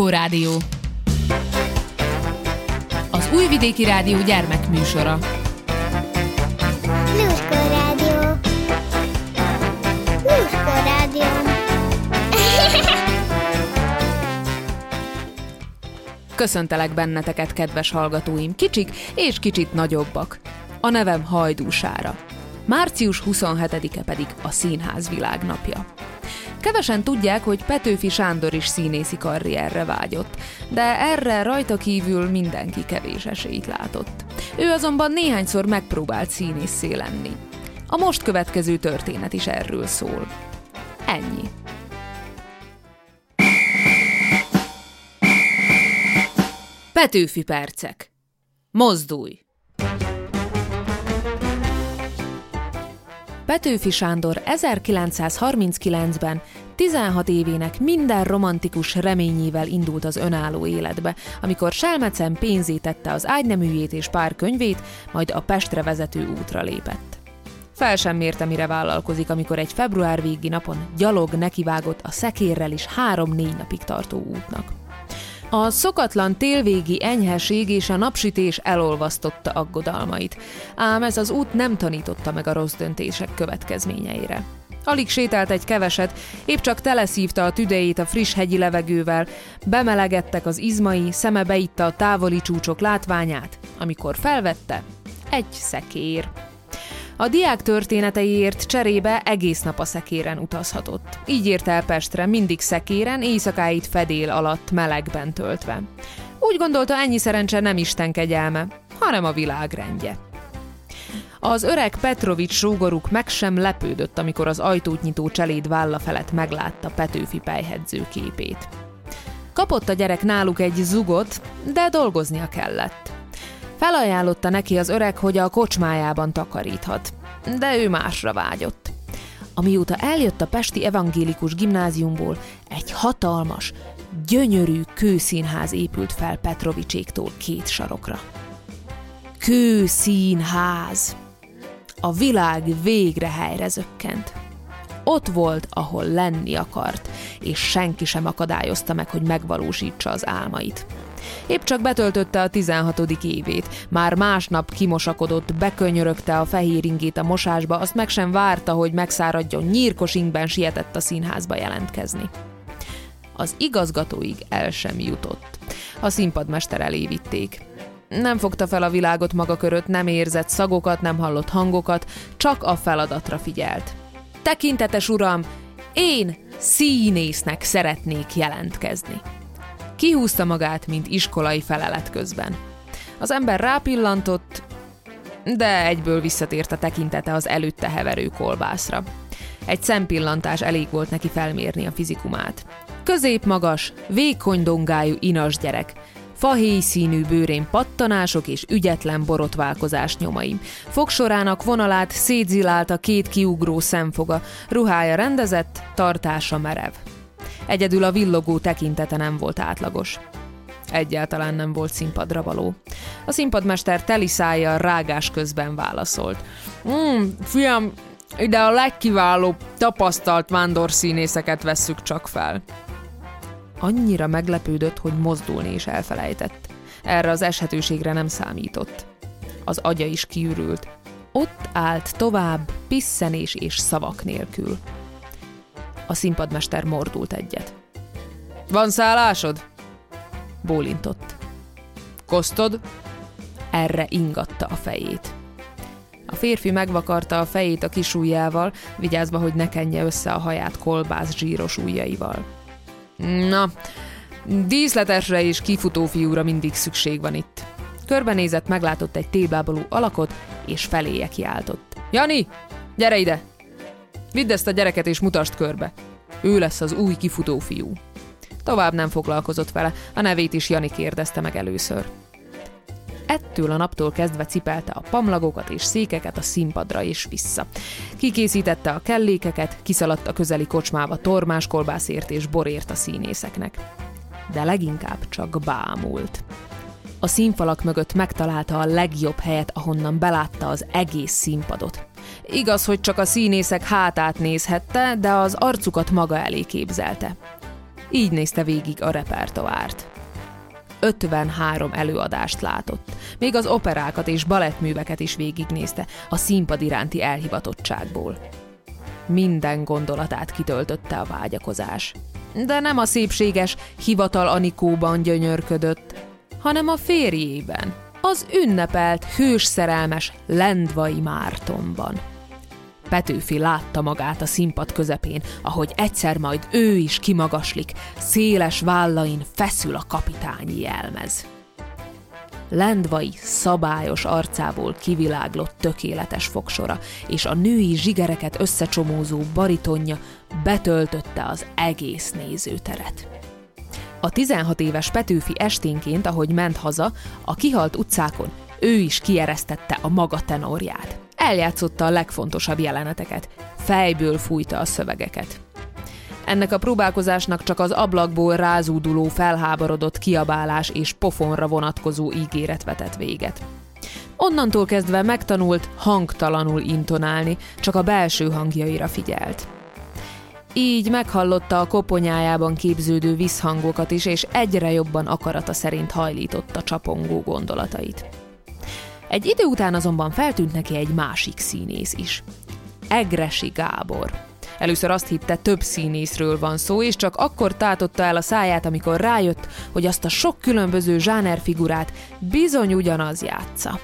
Lluskó Rádió Az Újvidéki Rádió gyermekműsora Lluskó Rádió Lluskó Rádió Köszöntelek benneteket, kedves hallgatóim, kicsik és kicsit nagyobbak. A nevem Hajdúsára. Március 27-e pedig a Színház világnapja. Kevesen tudják, hogy Petőfi Sándor is színészi karrierre vágyott, de erre rajta kívül mindenki kevés esélyt látott. Ő azonban néhányszor megpróbált színészé lenni. A most következő történet is erről szól. Ennyi. Petőfi percek. Mozdulj! Petőfi Sándor 1939-ben 16 évének minden romantikus reményével indult az önálló életbe, amikor Selmecen pénzétette az ágyneműjét és pár könyvét, majd a Pestre vezető útra lépett. Fel sem mérte, mire vállalkozik, amikor egy február végi napon gyalog nekivágott a szekérrel is három-négy napig tartó útnak. A szokatlan télvégi enyheség és a napsütés elolvasztotta aggodalmait, ám ez az út nem tanította meg a rossz döntések következményeire. Alig sétált egy keveset, épp csak teleszívta a tüdejét a friss hegyi levegővel, bemelegettek az izmai, szeme beitta a távoli csúcsok látványát, amikor felvette egy szekér. A diák történeteiért cserébe egész nap a szekéren utazhatott. Így ért el Pestre, mindig szekéren, éjszakáit fedél alatt melegben töltve. Úgy gondolta, ennyi szerencse nem Isten kegyelme, hanem a világ rendje. Az öreg Petrovics sógoruk meg sem lepődött, amikor az ajtót nyitó cseléd válla felett meglátta Petőfi pejhedző képét. Kapott a gyerek náluk egy zugot, de dolgoznia kellett. Felajánlotta neki az öreg, hogy a kocsmájában takaríthat, de ő másra vágyott. Amióta eljött a Pesti Evangélikus Gimnáziumból, egy hatalmas, gyönyörű kőszínház épült fel Petrovicséktól két sarokra. Kőszínház! A világ végre helyre zökkent. Ott volt, ahol lenni akart, és senki sem akadályozta meg, hogy megvalósítsa az álmait. Épp csak betöltötte a 16. évét. Már másnap kimosakodott, bekönyörögte a fehér ingét a mosásba, azt meg sem várta, hogy megszáradjon, nyírkos ingben sietett a színházba jelentkezni. Az igazgatóig el sem jutott. A színpadmester elé. Nem fogta fel a világot maga körött, nem érzett szagokat, nem hallott hangokat, csak a feladatra figyelt. Tekintetes uram, én színésznek szeretnék jelentkezni. Kihúzta magát, mint iskolai felelet közben. Az ember rápillantott, de egyből visszatért a tekintete az előtte heverő kolbászra. Egy szempillantás elég volt neki felmérni a fizikumát. Középmagas, vékony dongájú inas gyerek, fahéj színű bőrén pattanások és ügyetlen borotválkozás nyomai. Fogsorának vonalát szétzilált a két kiugró szemfoga, ruhája rendezett, tartása merev. Egyedül a villogó tekintete nem volt átlagos. Egyáltalán nem volt színpadra való. A színpadmester teli szájjal rágás közben válaszolt. Mm, fiam, ide a legkiválóbb, tapasztalt vándorszínészeket vesszük csak fel. Annyira meglepődött, hogy mozdulni is elfelejtett. Erre az eshetőségre nem számított. Az agya is kiürült. Ott állt tovább, pisszenés és szavak nélkül. A színpadmester mordult egyet. Van szállásod? Bólintott. Kosztod? Erre ingatta a fejét. A férfi megvakarta a fejét a kis ujjával, vigyázva, hogy ne kenje össze a haját kolbász zsíros ujjaival. Na, díszletesre és kifutó fiúra mindig szükség van itt. Körbenézett, meglátott egy tébláboló alakot, és feléje kiáltott. Jani, gyere ide! Vidd ezt a gyereket és mutasd körbe. Ő lesz az új kifutó fiú. Tovább nem foglalkozott vele, a nevét is Jani kérdezte meg először. Ettől a naptól kezdve cipelte a pamlagokat és székeket a színpadra és vissza. Kikészítette a kellékeket, kiszaladt a közeli kocsmába tormás kolbászért és borért a színészeknek. De leginkább csak bámult. A színfalak mögött megtalálta a legjobb helyet, ahonnan belátta az egész színpadot. Igaz, hogy csak a színészek hátát nézhette, de az arcukat maga elé képzelte. így nézte végig a repertoárt. 53 előadást látott. Még az operákat és balettműveket is végignézte a színpad iránti elhivatottságból. Minden gondolatát kitöltötte a vágyakozás. De nem a szépséges hivatal Anikóban gyönyörködött, hanem a férjében, az ünnepelt, hős szerelmes Lendvai Mártonban. Petőfi látta magát a színpad közepén, ahogy egyszer majd ő is kimagaslik, széles vállain feszül a kapitányi jelmez. Lendvai szabályos arcából kiviláglott tökéletes fogsora, és a női zsigereket összecsomózó baritonja betöltötte az egész nézőteret. A 16 éves Petőfi esténként, ahogy ment haza, a kihalt utcákon ő is kieresztette a maga tenorját. Eljátszotta a legfontosabb jeleneteket, fejből fújta a szövegeket. Ennek a próbálkozásnak csak az ablakból rázúduló felháborodott kiabálás és pofonra vonatkozó ígéret vetett véget. Onnantól kezdve megtanult hangtalanul intonálni, csak a belső hangjaira figyelt. Így meghallotta a koponyájában képződő visszhangokat is, és egyre jobban akarata szerint hajlította csapongó gondolatait. Egy idő után azonban feltűnt neki egy másik színész is. Egresi Gábor. Először azt hitte, több színészről van szó, és csak akkor tátotta el a száját, amikor rájött, hogy azt a sok különböző zsánerfigurát bizony ugyanaz játsza.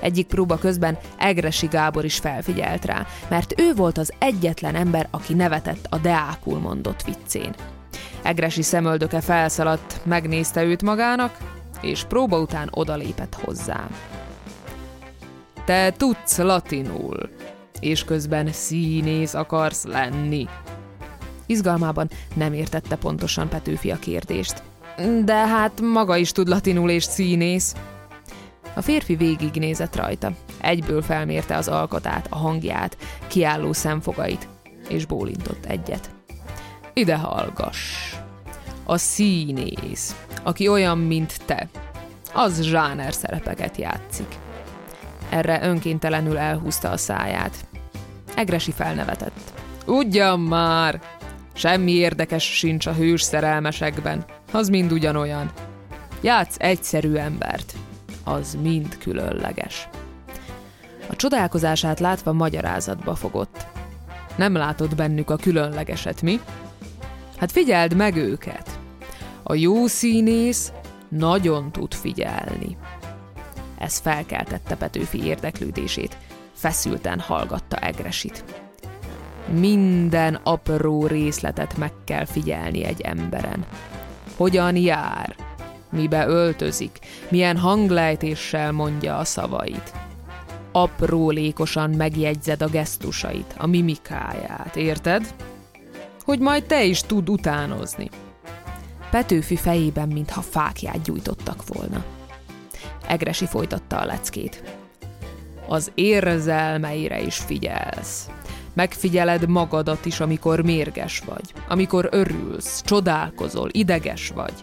Egyik próba közben Egresi Gábor is felfigyelt rá, mert ő volt az egyetlen ember, aki nevetett a Deákul mondott viccén. Egresi szemöldöke felszaladt, megnézte őt magának, és próba után odalépett hozzá. Te tudsz latinul, és közben színész akarsz lenni. Izgalmában nem értette pontosan Petőfi a kérdést. De hát maga is tud latinul és színész. A férfi végignézett rajta. Egyből felmérte az alkotát, a hangját, kiálló szemfogait, és bólintott egyet. Ide hallgass! A színész, aki olyan, mint te, az zsáner szerepeket játszik. Erre önkéntelenül elhúzta a száját. Egresi felnevetett. Ugyan már! Semmi érdekes sincs a hős szerelmesekben. Az mind ugyanolyan. Játsz egyszerű embert. Az mind különleges. A csodálkozását látva magyarázatba fogott. Nem látod bennük a különlegeset, mi? Hát figyeld meg őket. A jó színész nagyon tud figyelni. Ez felkeltette Petőfi érdeklődését. Feszülten hallgatta Egresit. Minden apró részletet meg kell figyelni egy emberen. Hogyan jár, mibe öltözik, milyen hanglejtéssel mondja a szavait. Aprólékosan megjegyzed a gesztusait, a mimikáját, érted? Hogy majd te is tud utánozni. Petőfi fejében, mintha fákját gyújtottak volna. Egresi folytatta a leckét. Az érzelmeire is figyelsz. Megfigyeled magadat is, amikor mérges vagy, amikor örülsz, csodálkozol, ideges vagy.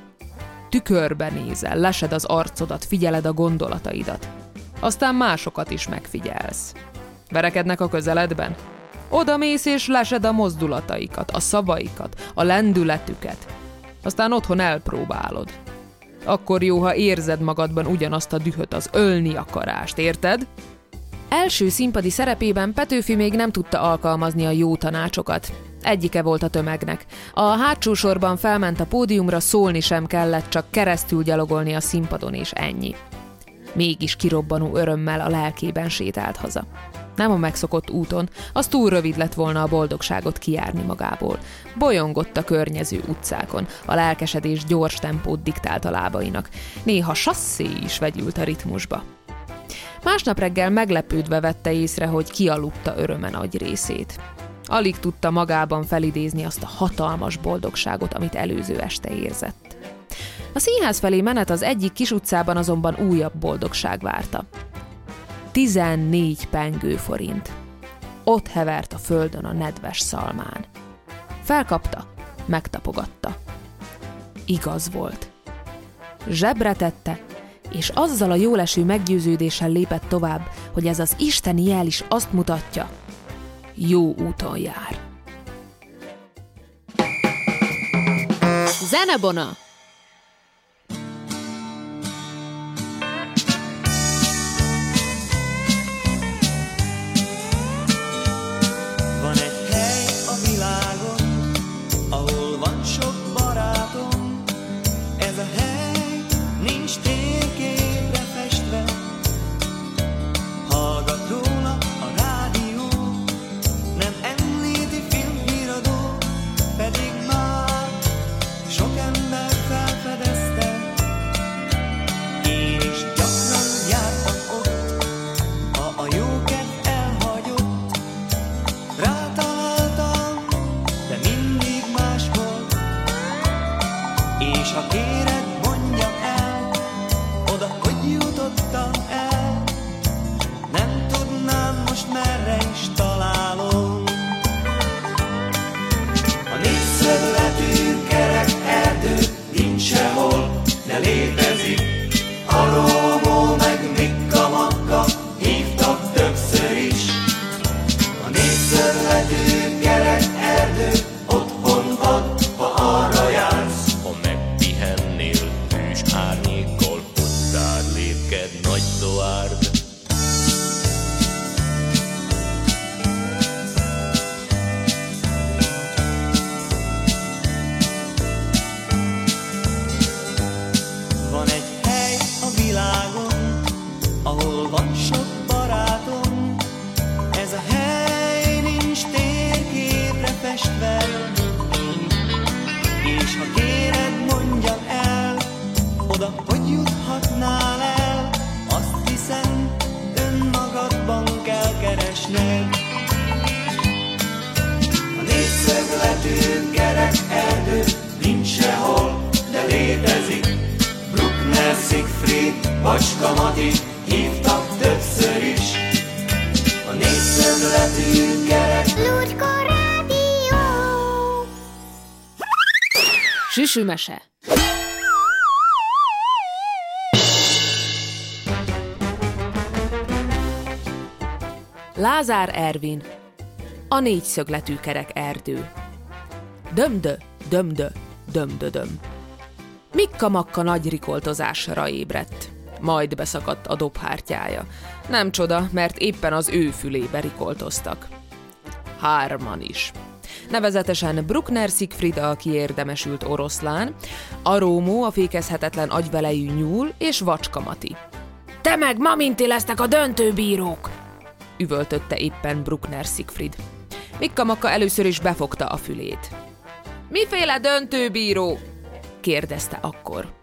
Tükörbe nézel, lesed az arcodat, figyeled a gondolataidat. Aztán másokat is megfigyelsz. Verekednek a közeledben? Oda mész és lesed a mozdulataikat, a szavaikat, a lendületüket. Aztán otthon elpróbálod. Akkor jó, ha érzed magadban ugyanazt a dühöt, az ölni akarást, érted? Első színpadi szerepében Petőfi még nem tudta alkalmazni a jó tanácsokat. Egyike volt a tömegnek. A hátsó sorban felment a pódiumra, szólni sem kellett, csak keresztül gyalogolni a színpadon, és ennyi. Mégis kirobbanó örömmel a lelkében sétált haza. Nem a megszokott úton, az túl rövid lett volna a boldogságot kiárni magából. Bolyongott a környező utcákon, a lelkesedés gyors tempót diktált a lábainak. Néha sasszé is vegyült a ritmusba. Másnap reggel meglepődve vette észre, hogy kialudta öröme nagy részét. Alig tudta magában felidézni azt a hatalmas boldogságot, amit előző este érzett. A színház felé menet az egyik kis utcában azonban újabb boldogság várta. 14 pengő forint. Ott hevert a földön a nedves szalmán. Felkapta, megtapogatta. Igaz volt. Zsebre tette, és azzal a jóleső meggyőződéssel lépett tovább, hogy ez az isteni jel is azt mutatja, jó úton jár. Zenebona! Négyszögletű kerek Lucska Rádió. Süsümese. Lázár Ervin, a négyszögletű kerek erdő. Dömdö, dömdö, dömdödöm. Mikka Makka nagy rikoltozásra ébredt. Majd beszakadt a dobhártyája. Nem csoda, mert éppen az ő fülébe rikoltoztak. Hárman is. Nevezetesen Bruckner Siegfried a kiérdemesült oroszlán, Arómó a fékezhetetlen agyvelejű nyúl és Vacska Mati. Te meg maminti lesztek a döntőbírók! üvöltötte éppen Bruckner Siegfried. Mikka Makka először is befogta a fülét. Miféle döntőbíró? kérdezte akkor.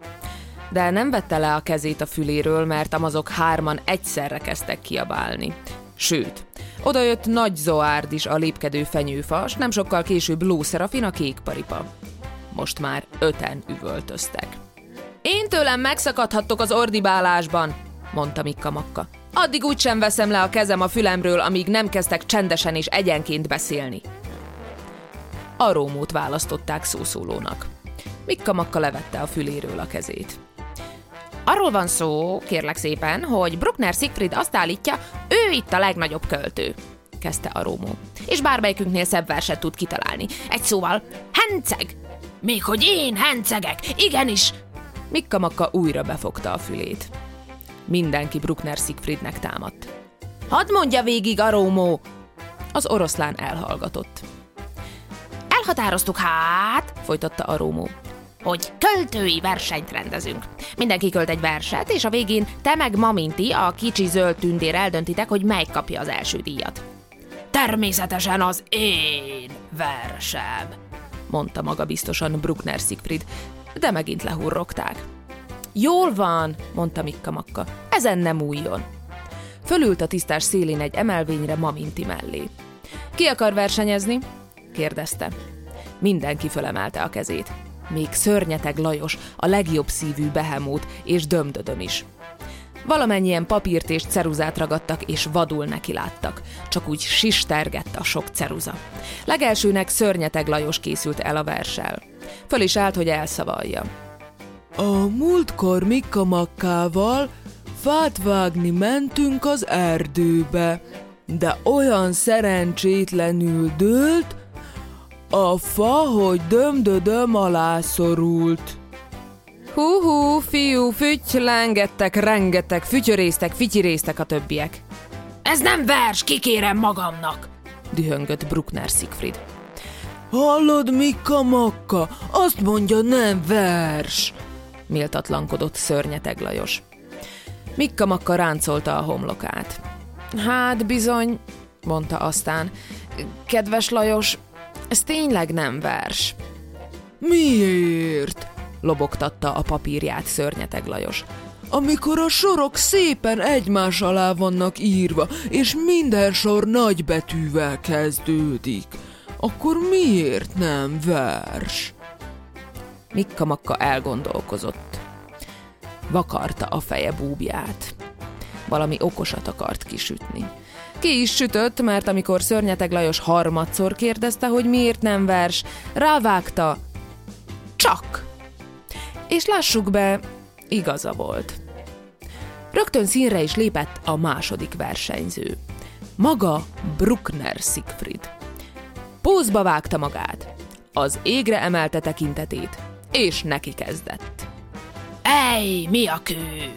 De nem vette le a kezét a füléről, mert amazok hárman egyszerre kezdtek kiabálni. Sőt, odajött nagy Zoárd is a lépkedő fenyőfa, s nem sokkal később Lószerafin a kékparipa. Most már öten üvöltöztek. Én tőlem megszakadhattok az ordibálásban, mondta Mikka Makka. Addig úgy sem veszem le a kezem a fülemről, amíg nem kezdtek csendesen és egyenként beszélni. Arómót választották szószólónak. Mikka Makka levette a füléről a kezét. Arról van szó, kérlek szépen, hogy Bruckner Siegfried azt állítja, ő itt a legnagyobb költő, kezdte Arómó. És bármelyikünknél szebb verset tud kitalálni. Egy szóval, henceg! Még hogy én hencegek, igenis! Mikka Makka újra befogta a fülét. Mindenki Bruckner Siegfriednek támadt. Hadd mondja végig, Arómó! Az oroszlán elhallgatott. Elhatároztuk hát, folytatta Arómó, hogy költői versenyt rendezünk. Mindenki költ egy verset, és a végén te meg Maminti, a kicsi zöld tündér eldöntitek, hogy mely kapja az első díjat. Természetesen az én versem, mondta maga biztosan Bruckner Siegfried, de megint lehurrogták. Jól van, mondta Mikka Makka, ezen nem újjon. Fölült a tisztás szélén egy emelvényre Maminti mellé. Ki akar versenyezni? kérdezte. Mindenki fölemelte a kezét. Még szörnyeteg Lajos, a legjobb szívű behemót és dömdödöm is. Valamennyien papírt és ceruzát ragadtak, és vadul neki láttak. Csak úgy sistergett a sok ceruza. Legelsőnek szörnyeteg Lajos készült el a versel. Föl is állt, hogy elszavalja. A múltkor Mikka Makkával fát vágni mentünk az erdőbe, de olyan szerencsétlenül dőlt, A fa, hogy dömdödöm alá szorult. Hú-hú, fiú, fütylengettek, rengeteg, fütyöréztek, fityiréztek a többiek. Ez nem vers, kikérem magamnak. Dühöngött Bruckner Siegfried. Hallod, Mikka Makka? Azt mondja, nem vers. Méltatlankodott szörnyeteg Lajos. Mikka Makka ráncolta a homlokát. Hát bizony, mondta aztán. Kedves Lajos, ez tényleg nem vers. Miért? Lobogtatta a papírját szörnyeteg Lajos. Amikor a sorok szépen egymás alá vannak írva, és minden sor nagy betűvel kezdődik, akkor miért nem vers? Mikka Makka elgondolkozott. Vakarta a feje búbját. Valami okosat akart kisütni. Ki is sütött, mert amikor Szörnyeteg Lajos harmadszor kérdezte, hogy miért nem vers, rávágta. Csak! És lássuk be, igaza volt. Rögtön színre is lépett a második versenyző. Maga Bruckner Siegfried. Pózba vágta magát, az égre emelte tekintetét, és neki kezdett. Ej, mi a kő?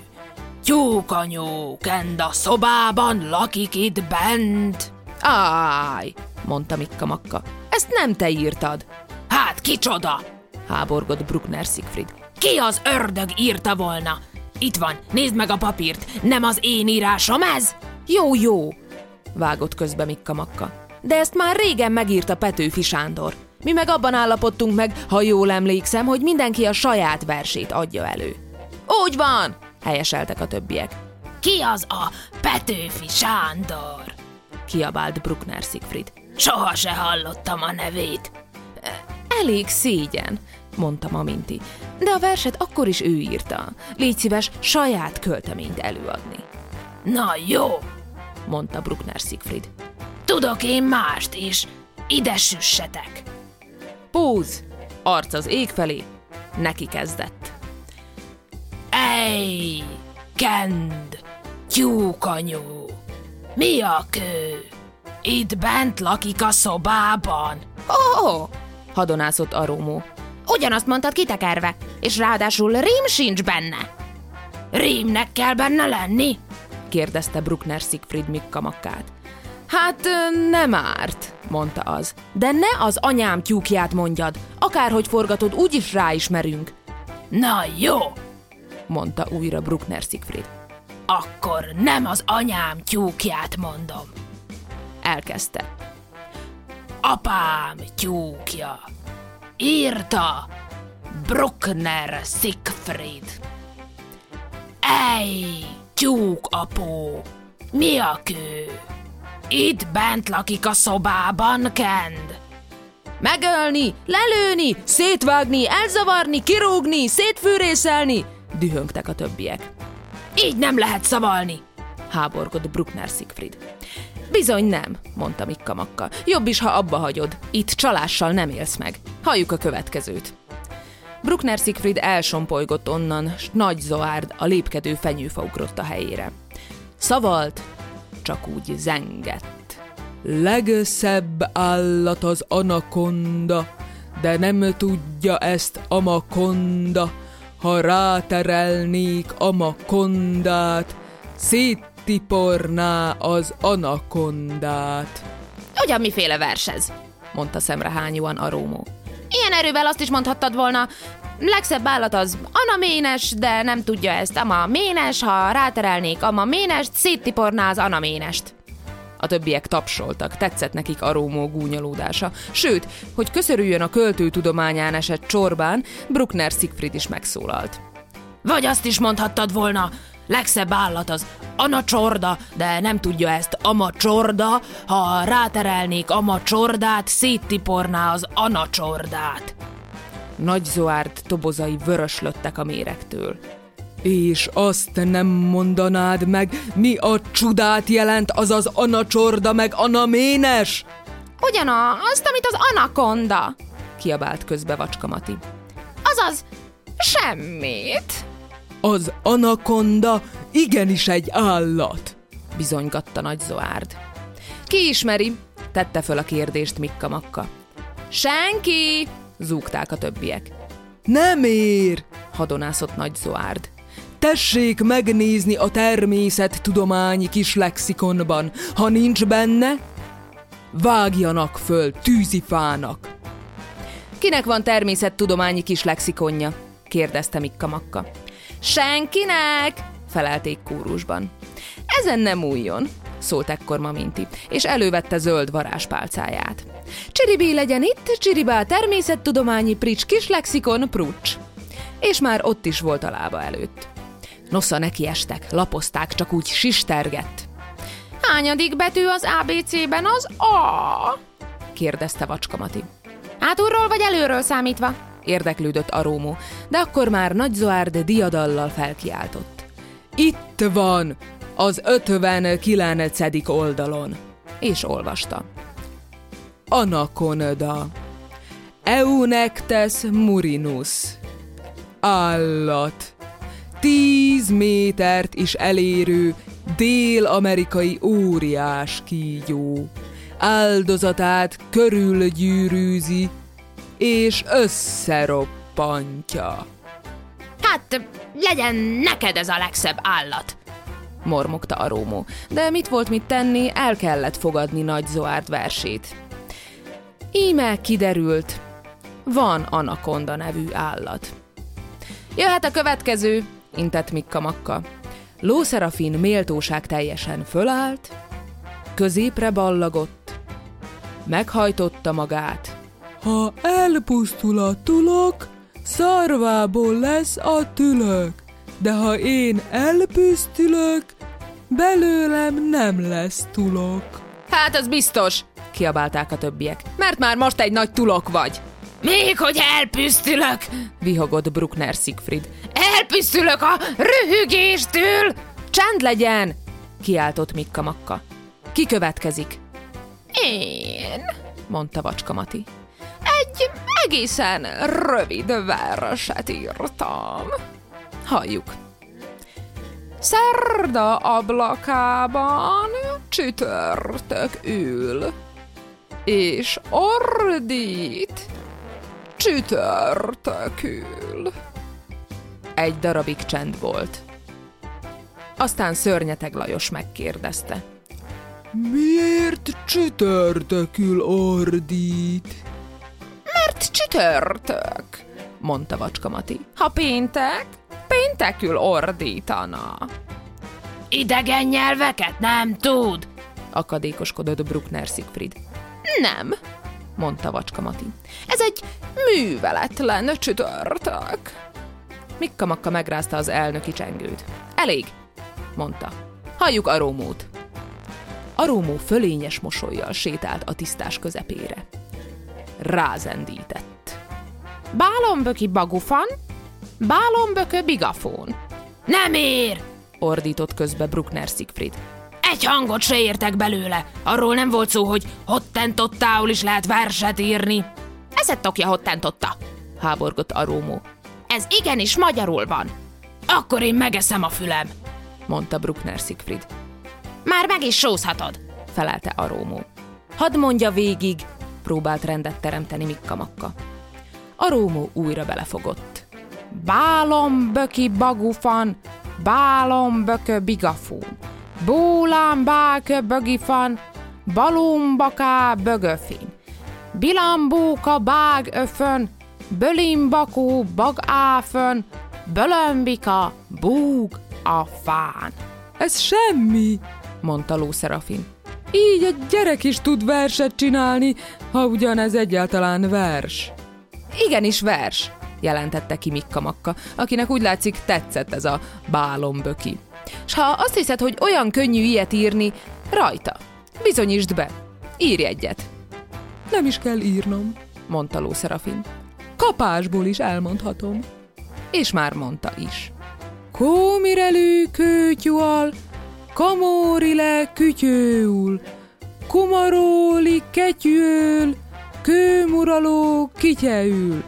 Tyúkanyó, kend a szobában, lakik itt bent. Áj, mondta Mikka Makka, ezt nem te írtad. Hát kicsoda? Háborgott Bruckner Siegfried. Ki az ördög írta volna? Itt van, nézd meg a papírt, nem az én írásom ez? Jó, jó, vágott közbe Mikka Makka. De ezt már régen megírta Petőfi Sándor. Mi meg abban állapodtunk meg, ha jól emlékszem, hogy mindenki a saját versét adja elő. Úgy van, helyeseltek a többiek. Ki az a Petőfi Sándor? Kiabált Bruckner Siegfried. Soha se hallottam a nevét. Elég szégyen, mondta Maminti. De a verset akkor is ő írta. Légy szíves saját költeményt előadni. Na jó, mondta Bruckner Siegfried. Tudok én mást is. Ide süssetek. Púz! Arc az ég felé. Neki kezdett. Ej, kend, tyúkanyú, mi a kő? Itt bent lakik a szobában. Ó, oh, hadonászott Arómó. Ugyanazt mondtad kitekerve, és ráadásul rím sincs benne. Rímnek kell benne lenni? kérdezte Bruckner Siegfried Mikka makkát. Hát nem árt, mondta az. De ne az anyám tyúkját mondjad, akárhogy forgatod, úgyis ráismerünk. Na jó, mondta újra Bruckner Siegfried. Akkor nem az anyám tyúkját mondom. Elkezdte. Apám tyúkja. Írta Bruckner Siegfried. Ej, tyúk apó, mi a kő? Itt bent lakik a szobában, Kend. Megölni, lelőni, szétvágni, elzavarni, kirúgni, szétfűrészelni, dühöngtek a többiek. Így nem lehet szavalni, háborgott Bruckner Siegfried. Bizony nem, mondta Mikka Makka. Jobb is, ha abba hagyod. Itt csalással nem élsz meg. Halljuk a következőt. Bruckner Siegfried elsompolygott onnan, s nagy Zoárd a lépkedő fenyőfa ugrott a helyére. Szavalt, csak úgy zengett. Legszebb állat az anakonda, de nem tudja ezt a makonda. Ha ráterelnék a makondát, széttiporná az anakondát. Ugyan miféle vers ez? mondta szemrehányúan a Rómó. Ilyen erővel azt is mondhattad volna, legszebb állat az Ana ménes, de nem tudja ezt. Ama ménes, ha ráterelnék Ama ménest, széttiporná az Ana ménest. A többiek tapsoltak, tetszett nekik Arómó gúnyolódása. Sőt, hogy köszörüljön a költő tudományán esett csorbán, Bruckner Siegfried is megszólalt. Vagy azt is mondhattad volna, legszebb állat az anacsorda, de nem tudja ezt amacsorda, ha ráterelnék amacsordát, széttiporná az anacsordát. Nagy Zoárd tobozai vöröslöttek a méregtől. És azt nem mondanád meg, mi a csodát jelent az az anacsorda meg anaménes? Ugyanazt, amit az anakonda, kiabált közbe Vacska Mati. Azaz, semmit. Az anakonda igenis egy állat, bizonygatta Nagy Zoárd. Ki ismeri? tette föl a kérdést Mikka Makka. Senki! zúgták a többiek. Nem ér! Hadonászott nagy Zoárd. Tessék megnézni a természettudományi kis lexikonban. Ha nincs benne, vágjanak föl tűzifának. Kinek van természettudományi kis lexikonja? kérdezte Mikka Makka. Senkinek! felelték kórusban. Ezen nem újjon, szólt ekkor Maminti, és elővette zöld varázspálcáját. Csiribé legyen itt, csiribá természettudományi prics kis lexikon prucs. És már ott is volt a lába előtt. Nosza nekiestek, lapozták, csak úgy sistergett. Hányadik betű az ABC-ben az A? kérdezte Vacskamati. Hátulról vagy előről számítva? érdeklődött Arómó, de akkor már Nagy Zoárd diadallal felkiáltott. Itt van, az 59. oldalon. És olvasta. Anaconda. Eunectes murinus. Állat. Tíz métert is elérő dél-amerikai óriás kígyó. Áldozatát körülgyűrűzi és összeroppantja. Hát, legyen neked ez a legszebb állat. mormogta Arómó, de mit volt mit tenni, el kellett fogadni Nagy Zoárd versét. Íme kiderült, van Anakonda nevű állat. Jöhet a következő, intett Mikka Makka. Lószerafin méltóság teljesen fölállt, középre ballagott, meghajtotta magát, Ha elpusztul a tulok, szarvából lesz a tülök. De ha én elpusztulok, belőlem nem lesz tulok. Hát az biztos, kiabálták a többiek, mert már most egy nagy tulok vagy, Még hogy elpüsztülök! vihogott Bruckner Siegfried. Elpüsztülök a rühögéstől! Csend legyen! kiáltott Mikka Makka. Ki következik? Én. mondta Vacska Mati. Egy egészen rövid verset írtam. Halljuk. Szerda ablakában csütörtök ül, és ordít csütörtökül. Egy darabig csend volt. Aztán Szörnyeteg Lajos megkérdezte. Miért csütörtökül ordít? Mert csütörtök, mondta Vacska Mati. Ha péntek, péntekül ordítana. Idegen nyelveket nem tud. Akadékoskodott Bruckner Siegfried. Nem, mondta Vacska Mati. Ez egy műveletlen csütörtök. Mikka Makka megrázta az elnöki csengőt. Elég, mondta. Halljuk Arómót. Arómó fölényes mosolyjal sétált a tisztás közepére. Rázendített. Bálomböki bagufan, bálombökö bigafón. Nem ér! Ordított közbe Bruckner Siegfried. Egy hangot se értek belőle. Arról nem volt szó, hogy hottentottául is lehet verset írni. Eszed tokja hottentotta, háborgott Arómó. Ez igenis magyarul van. Akkor én megeszem a fülem. mondta Bruckner Siegfried. Már meg is sózhatod. felelte Arómó. Hadd mondja végig, próbált rendet teremteni Mikka Makka. Arómó újra belefogott. Bálom böki bagufan, bálom bökö bigafún, bólám bákö bögifan, balumbaká bögöfin, bilambóka bág öfön, bölimbakó bag áfön, bölömbika búg a fán. Ez semmi, mondta Lószerafin. így egy gyerek is tud verset csinálni, ha ugyanez egyáltalán vers. Igenis vers, jelentette ki Mikka Makka, akinek úgy látszik tetszett ez a bálomböki. S ha azt hiszed, hogy olyan könnyű ilyet írni, rajta, bizonyítsd be, írj egyet, Nem is kell írnom. mondta Lószerafin. Kapásból is elmondhatom. És már mondta is. Kómirelő kőtyúal, kamorile kütyőul, kumaróli ketyűl, kőmuraló kityeül,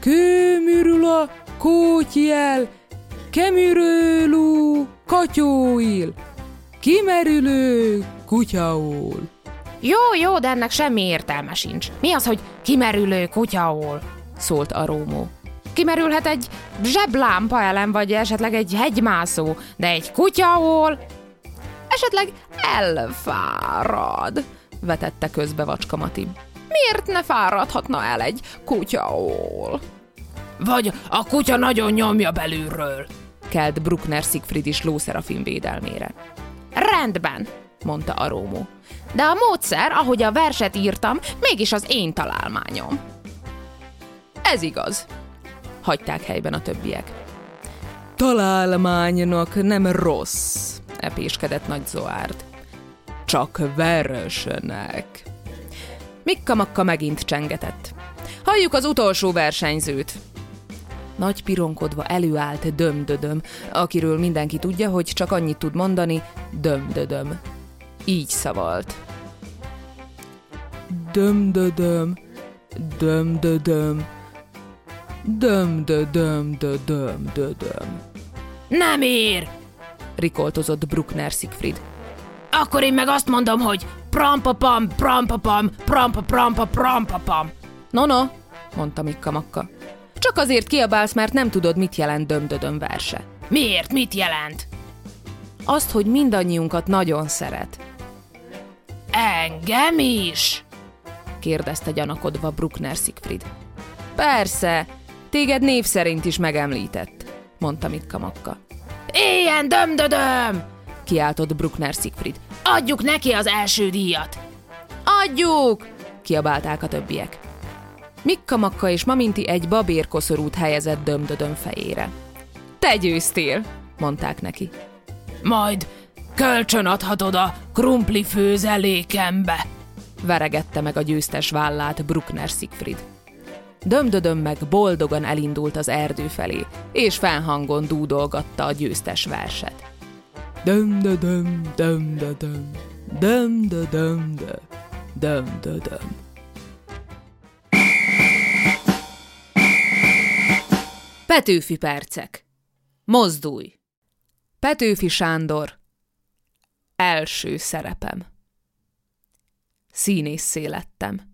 kőmürula kótyjel, kemürőlú katyóil, kimerülő kutyaul. Jó, jó, de ennek semmi értelme sincs. Mi az, hogy kimerülő kutyaól? Szólt a Rómó. Kimerülhet egy zseblámpa ellen, vagy esetleg egy hegymászó, de egy kutyaól? Esetleg elfárad, vetette közbe Vacska Mati. Miért ne fáradhatna el egy kutyaól? Vagy a kutya nagyon nyomja belülről. Kelt Bruckner Siegfried is Lószerafin védelmére. Rendben, mondta a Rómó. De a módszer, ahogy a verset írtam, mégis az én találmányom. Ez igaz. Hagyták helyben a többiek. Találmánynak nem rossz, epéskedett Nagy Zoárd. Csak veresnek. Mikka-makka megint csengetett. Halljuk az utolsó versenyzőt. Nagy pironkodva előállt Dömdödöm, akiről mindenki tudja, hogy csak annyit tud mondani, Dömdödöm. Így szavalt. Dömdödöm, dömdödöm, dömdödöm-dödöm-dödöm. Nem ér! rikoltozott Bruckner Siegfried. Akkor én meg azt mondom, hogy prampapam, prampapam, prampaprampa, prampapam. No, no, mondta Mikka Makka. Csak azért kiabálsz, mert nem tudod, mit jelent dömdödöm verse. Miért? Mit jelent? Azt, hogy mindannyiunkat nagyon szeret. Engem is? kérdezte gyanakodva Bruckner Siegfried. Persze, téged név szerint is megemlített, mondta Mikka Makka. Éljen dömdödöm! kiáltott Bruckner Siegfried. Adjuk neki az első díjat! Adjuk! kiabálták a többiek. Mikka Makka és Maminti egy babérkoszorút helyezett dömdödöm fejére. Te győztél, mondták neki. Majd kölcsön adhatod a krumpli főzelékembe, veregette meg a győztes vállát Bruckner Siegfried. Dömdödöm meg boldogan elindult az erdő felé, és fennhangon dúdolgatta a győztes verset. Dömdödöm, dömdödöm, dömdödöm, dömdödöm. Petőfi percek. Mozdulj! Petőfi Sándor. Első szerepem. Színészé lettem.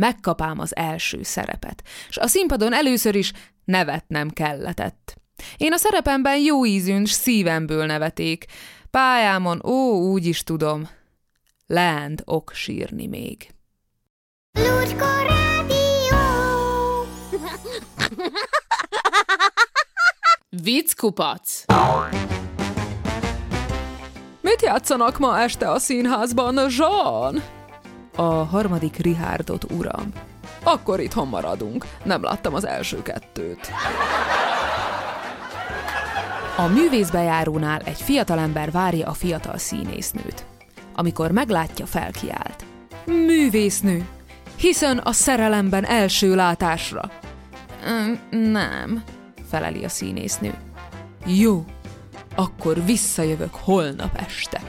Megkapám az első szerepet, és a színpadon először is nevetnem kelletett. Én a szerepemben jó ízűn s szívemből neveték. Pályámon, ó, úgy is tudom, leánd ok sírni még. Lucska Rádió! Vicckupac! Mit játszanak ma este a színházban, Jean? A harmadik Richardot, uram. Akkor itthon maradunk. Nem láttam az első kettőt. A művészbejárónál egy fiatalember várja a fiatal színésznőt. Amikor meglátja, felkiált. Művésznő! Hiszen a szerelemben első látásra. Nem, feleli a színésznő. Jó, akkor visszajövök holnap este.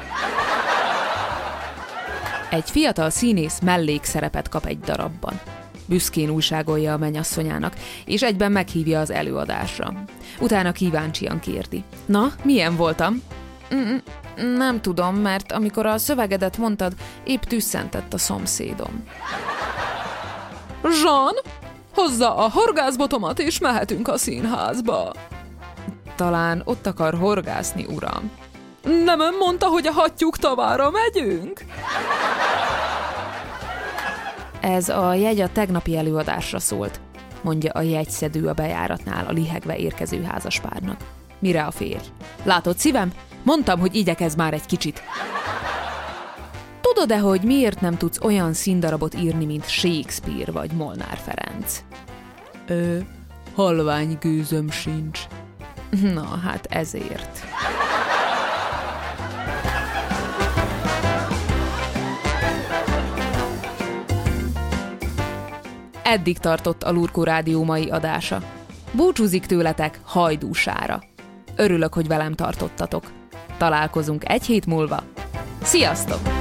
Egy fiatal színész mellékszerepet kap egy darabban. Büszkén újságolja a menyasszonyának, és egyben meghívja az előadásra. Utána kíváncsian kérdi. Na, milyen voltam? Mm, nem tudom, mert amikor a szövegedet mondtad, épp tüsszentett a szomszédom. Jean, hozza a horgászbotomat, és mehetünk a színházba. Talán ott akar horgászni, uram. Nem ön mondta, hogy a hattyúk tavára megyünk? Ez a jegy a tegnapi előadásra szólt, mondja a jegyszedő a bejáratnál a lihegve érkező házaspárnak. Mire a férj? Látod szívem? Mondtam, hogy igyekez már egy kicsit. Tudod-e, hogy miért nem tudsz olyan színdarabot írni, mint Shakespeare vagy Molnár Ferenc? Ö, halvány gőzöm sincs. Na, hát ezért. Eddig tartott a Lurkó Rádió mai adása. Búcsúzik tőletek hajdúsára. Örülök, hogy velem tartottatok. Találkozunk egy hét múlva. Sziasztok!